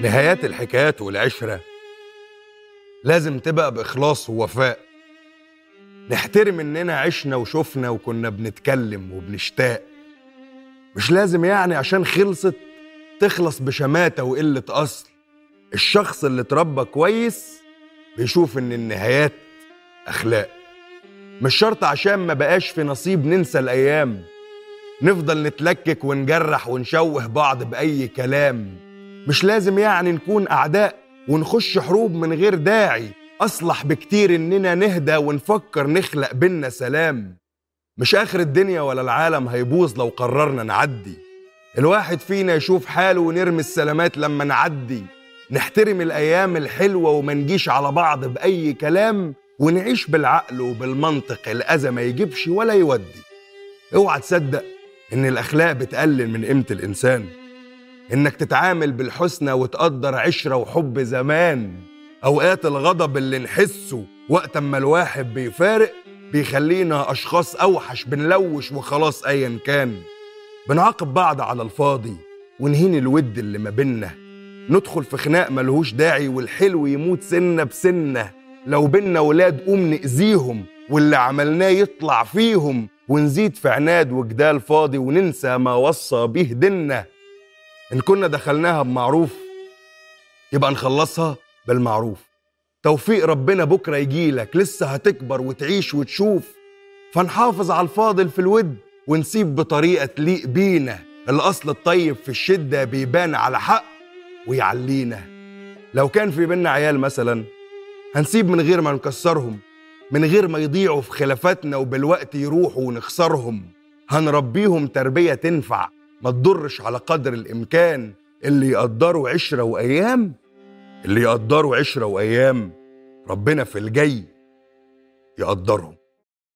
نهايات الحكايات والعشرة. لازم تبقى بإخلاص ووفاء. نحترم إننا عشنا وشفنا وكنا بنتكلم وبنشتاق. مش لازم يعني عشان خلصت تخلص بشماتة وقلة أصل. الشخص اللي اتربى كويس بيشوف إن النهايات أخلاق. مش شرط عشان ما بقاش في نصيب ننسى الأيام. نفضل نتلكك ونجرح ونشوه بعض بأي كلام. مش لازم يعني نكون أعداء ونخش حروب من غير داعي. أصلح بكتير إننا نهدى ونفكر نخلق بينا سلام. مش آخر الدنيا ولا العالم هيبوظ لو قررنا نعدي. الواحد فينا يشوف حاله ونرمي السلامات لما نعدي. نحترم الأيام الحلوة وما نجيش على بعض بأي كلام ونعيش بالعقل وبالمنطق. الأذى ما يجيبش ولا يودي. اوعى تصدق إن الأخلاق بتقلل من قيمة الإنسان. إنك تتعامل بالحسنى وتقدر عشرة وحب زمان. أوقات الغضب اللي نحسه وقت أما الواحد بيفارق بيخلينا أشخاص أوحش بنلوش وخلاص أيا كان. بنعاقب بعض على الفاضي ونهين الود اللي ما بينا ندخل في خناق ملهوش داعي والحلو يموت سنة بسنة. لو بينا ولاد قوم نأذيهم واللي عملناه يطلع فيهم ونزيد في عناد وجدال فاضي وننسى ما وصى به ديننا. إن كنا دخلناها بمعروف يبقى نخلصها بالمعروف. توفيق ربنا بكرة يجيلك لسه هتكبر وتعيش وتشوف. فنحافظ على الفاضل في الود ونسيب بطريقة تليق بينا. الأصل الطيب في الشدة بيبان على حق ويعلينا. لو كان في بينا عيال مثلا هنسيب من غير ما نكسرهم. من غير ما يضيعوا في خلافاتنا وبالوقت يروحوا ونخسرهم. هنربيهم تربية تنفع ما تضرش على قدر الإمكان اللي يقدروا عشرة وأيام. اللي يقدروا عشرة وأيام ربنا في الجاي يقدرهم.